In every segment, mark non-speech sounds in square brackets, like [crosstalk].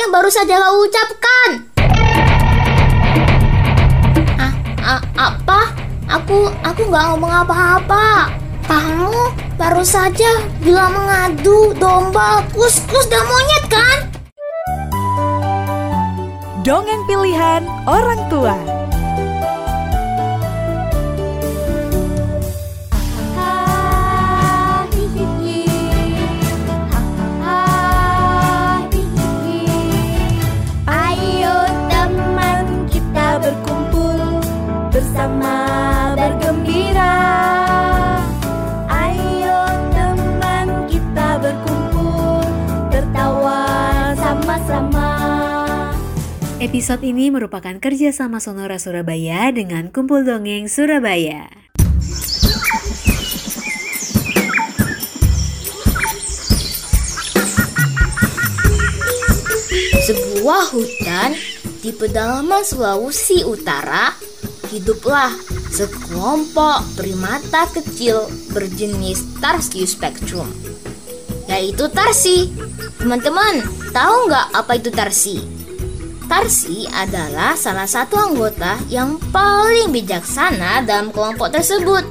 yang baru saja kau ucapkan? Ah, ah, apa? Aku, aku nggak ngomong apa-apa. Kamu baru saja bilang mengadu domba, kus-kus dan monyet kan? Dongeng pilihan orang tua. Episode ini merupakan kerjasama Sonora Surabaya dengan Kumpul Dongeng Surabaya. Sebuah hutan di pedalaman Sulawesi Utara hiduplah sekelompok primata kecil berjenis Tarsius spectrum, yaitu tarsi. Teman-teman, tahu nggak apa itu tarsi? Tarsi adalah salah satu anggota yang paling bijaksana dalam kelompok tersebut.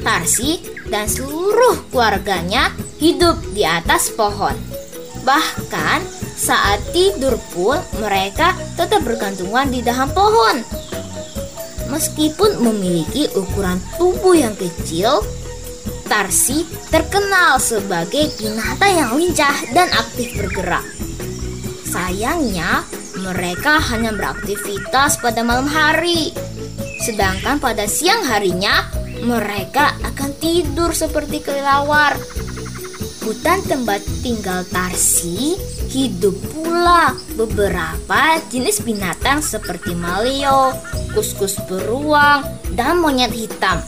Tarsi dan seluruh keluarganya hidup di atas pohon. Bahkan saat tidur pun mereka tetap bergantungan di dahan pohon. Meskipun memiliki ukuran tubuh yang kecil, Tarsi terkenal sebagai binatang yang lincah dan aktif bergerak. Sayangnya, mereka hanya beraktivitas pada malam hari. Sedangkan pada siang harinya, mereka akan tidur seperti kelelawar. Hutan tempat tinggal Tarsi hidup pula beberapa jenis binatang seperti maleo, kuskus beruang, dan monyet hitam.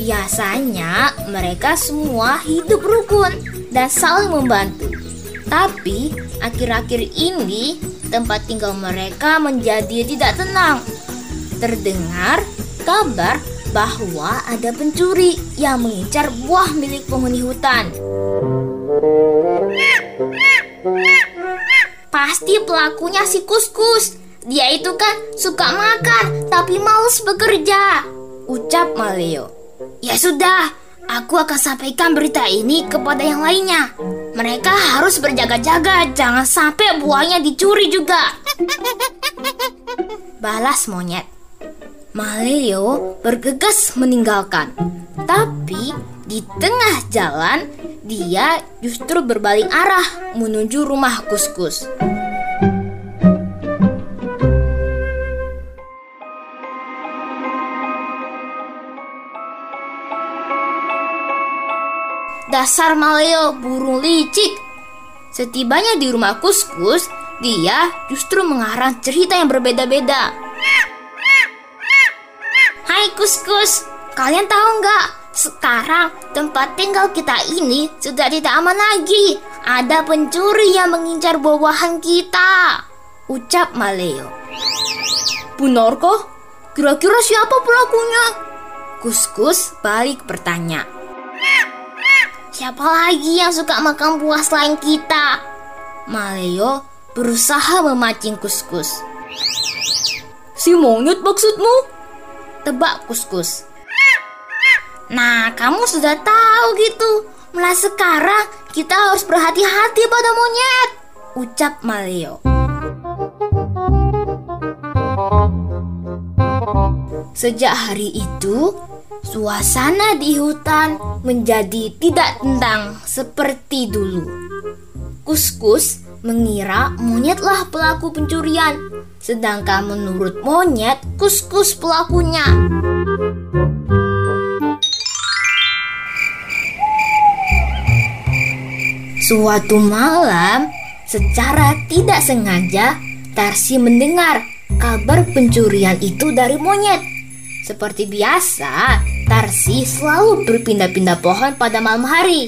Biasanya mereka semua hidup rukun dan saling membantu. Tapi akhir-akhir ini tempat tinggal mereka menjadi tidak tenang. Terdengar kabar bahwa ada pencuri yang mengincar buah milik penghuni hutan. Pasti pelakunya si Kuskus. Dia itu kan suka makan tapi males bekerja. Ucap Maleo. Ya sudah, aku akan sampaikan berita ini kepada yang lainnya. Mereka harus berjaga-jaga, jangan sampai buahnya dicuri juga. Balas monyet. Maleo bergegas meninggalkan. Tapi di tengah jalan, dia justru berbalik arah menuju rumah Kuskus. Dasar Maleo burung licik. Setibanya di rumah Kuskus, dia justru mengarang cerita yang berbeda-beda. Hai Kuskus, kalian tahu nggak? Sekarang tempat tinggal kita ini sudah tidak aman lagi. Ada pencuri yang mengincar buah-buahan kita. Ucap Maleo. Benarkah? Kira-kira siapa pelakunya? Kuskus balik bertanya. Siapa lagi yang suka makan buah selain kita? Maleo berusaha memancing Kuskus. Si monyet maksudmu? Tebak Kuskus. Nah, kamu sudah tahu gitu. Mulai sekarang kita harus berhati-hati pada monyet. Ucap Maleo. Sejak hari itu, suasana di hutan menjadi tidak tentang seperti dulu. Kuskus mengira monyetlah pelaku pencurian, sedangkan menurut monyet, kuskus pelakunya. Suatu malam, secara tidak sengaja, Tarsi mendengar kabar pencurian itu dari monyet. Seperti biasa, Tarsi selalu berpindah-pindah pohon pada malam hari.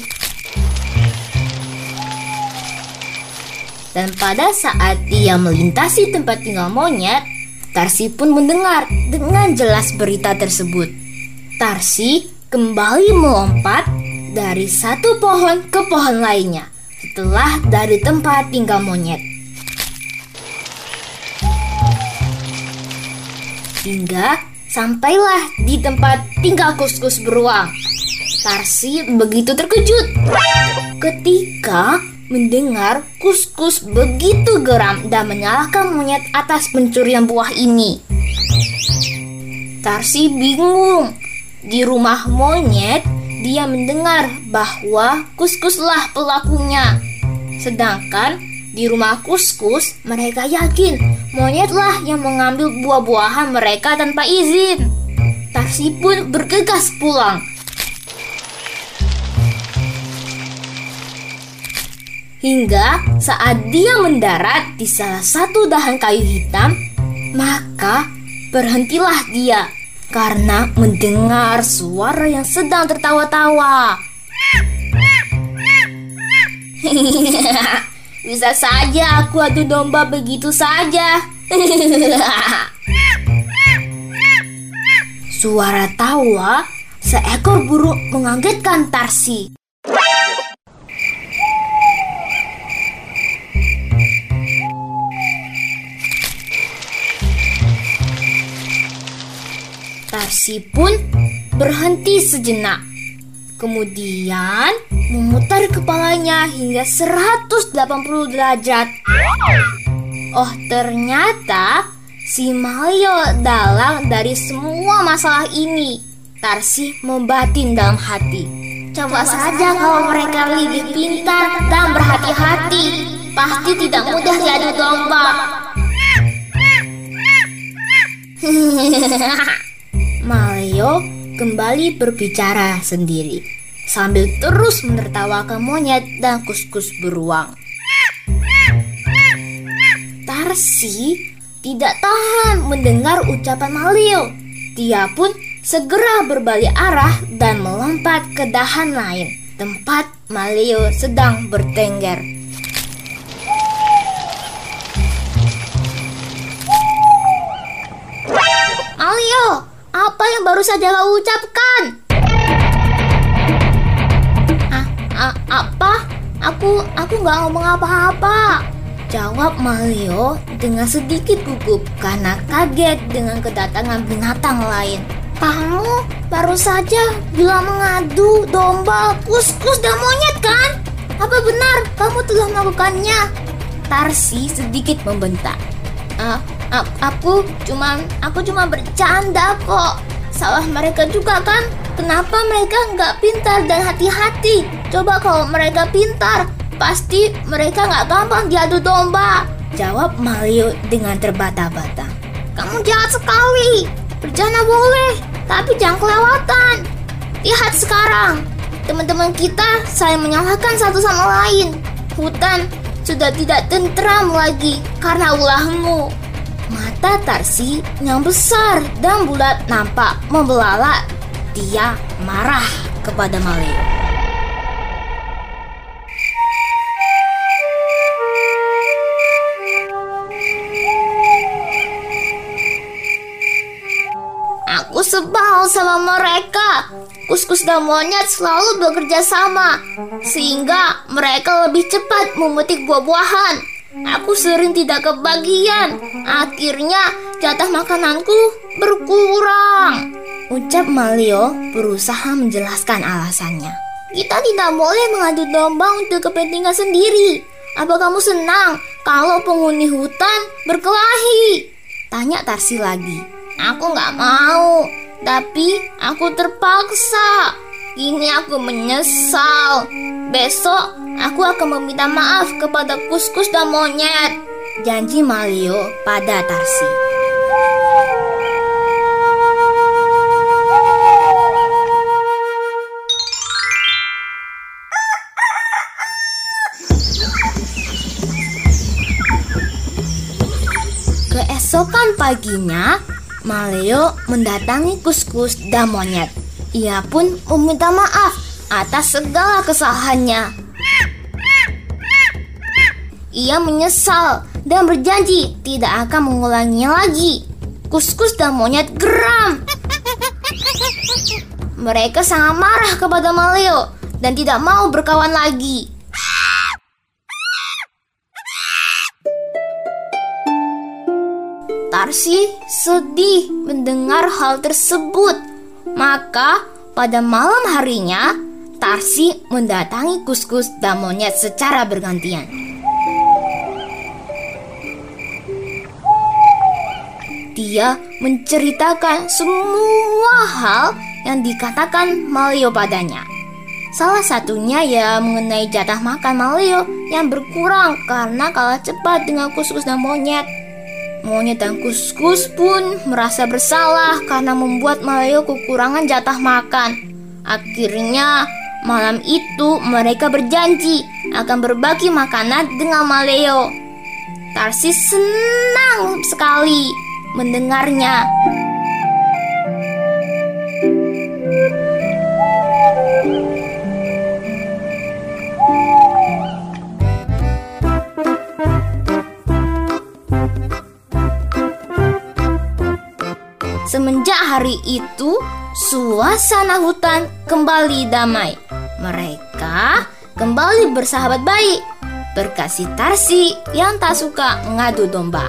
Dan pada saat dia melintasi tempat tinggal monyet, Tarsi pun mendengar dengan jelas berita tersebut. Tarsi kembali melompat dari satu pohon ke pohon lainnya setelah dari tempat tinggal monyet. Hingga sampailah di tempat tinggal kuskus beruang. Tarsi begitu terkejut ketika mendengar kuskus begitu geram dan menyalahkan monyet atas pencurian buah ini. Tarsi bingung. Di rumah monyet, dia mendengar bahwa kuskuslah pelakunya. Sedangkan di rumah kuskus, mereka yakin monyetlah yang mengambil buah-buahan mereka tanpa izin. Tarsi pun bergegas pulang. Hingga saat dia mendarat di salah satu dahan kayu hitam, maka berhentilah dia karena mendengar suara yang sedang tertawa-tawa. [laughs] Bisa saja aku adu domba begitu saja. [laughs] Suara tawa seekor burung mengagetkan Tarsi. Tarsi pun berhenti sejenak. Kemudian memutar kepalanya hingga 180 derajat. Oh, ternyata si Mario dalang dari semua masalah ini. Tarsi membatin dalam hati. Coba saja kalau mereka lebih pintar dan berhati-hati, pasti tidak mudah diadu domba. [laughs] Mario kembali berbicara sendiri sambil terus menertawakan monyet dan kuskus beruang. Tarsi tidak tahan mendengar ucapan Mario. Dia pun segera berbalik arah dan melompat ke dahan lain, tempat Mario sedang bertengger. Mario, apa yang baru saja kau ucapkan? Ah, ah, apa? Aku, aku nggak ngomong apa-apa. Jawab Mario dengan sedikit gugup karena kaget dengan kedatangan binatang lain. Kamu baru saja bilang mengadu domba, kuskus dan monyet kan? Apa benar kamu telah melakukannya? Tarsi sedikit membentak. Ah, aku cuma aku cuma bercanda kok. Salah mereka juga kan? Kenapa mereka nggak pintar dan hati-hati? Coba kalau mereka pintar, pasti mereka nggak gampang diadu domba. Jawab Mario dengan terbata-bata. Kamu jahat sekali. Bercanda boleh, tapi jangan kelewatan. Lihat sekarang, teman-teman kita saling menyalahkan satu sama lain. Hutan sudah tidak tentram lagi karena ulahmu. Mata Tarsi yang besar dan bulat nampak membelalak. Dia marah kepada Mario. Aku sebal sama mereka. Kuskus dan monyet selalu bekerja sama, sehingga mereka lebih cepat memetik buah-buahan. Aku sering tidak kebagian. Akhirnya jatah makananku berkurang. Ucap Malio berusaha menjelaskan alasannya. Kita tidak boleh mengadu domba untuk kepentingan sendiri. Apa kamu senang kalau penghuni hutan berkelahi? Tanya Tarsi lagi. Aku nggak mau, tapi aku terpaksa. Kini aku menyesal. Besok aku akan meminta maaf kepada kuskus dan monyet. Janji Malio pada Tarsi. Keesokan paginya, Maleo mendatangi kuskus dan monyet. Ia pun meminta maaf atas segala kesalahannya. Ia menyesal dan berjanji tidak akan mengulanginya lagi. Kuskus dan monyet geram. Mereka sangat marah kepada Maleo dan tidak mau berkawan lagi. Tarsi sedih mendengar hal tersebut. Maka pada malam harinya, Tarsi mendatangi kuskus dan monyet secara bergantian. Dia menceritakan semua hal yang dikatakan Malio padanya. Salah satunya ya mengenai jatah makan Malio yang berkurang karena kalah cepat dengan kuskus dan monyet. Monyet dan kuskus pun merasa bersalah karena membuat Maleo kekurangan jatah makan. Akhirnya malam itu mereka berjanji akan berbagi makanan dengan Maleo. Tarsis senang sekali mendengarnya. Semenjak hari itu, suasana hutan kembali damai. Mereka kembali bersahabat baik, berkasih Tarsi yang tak suka ngadu domba.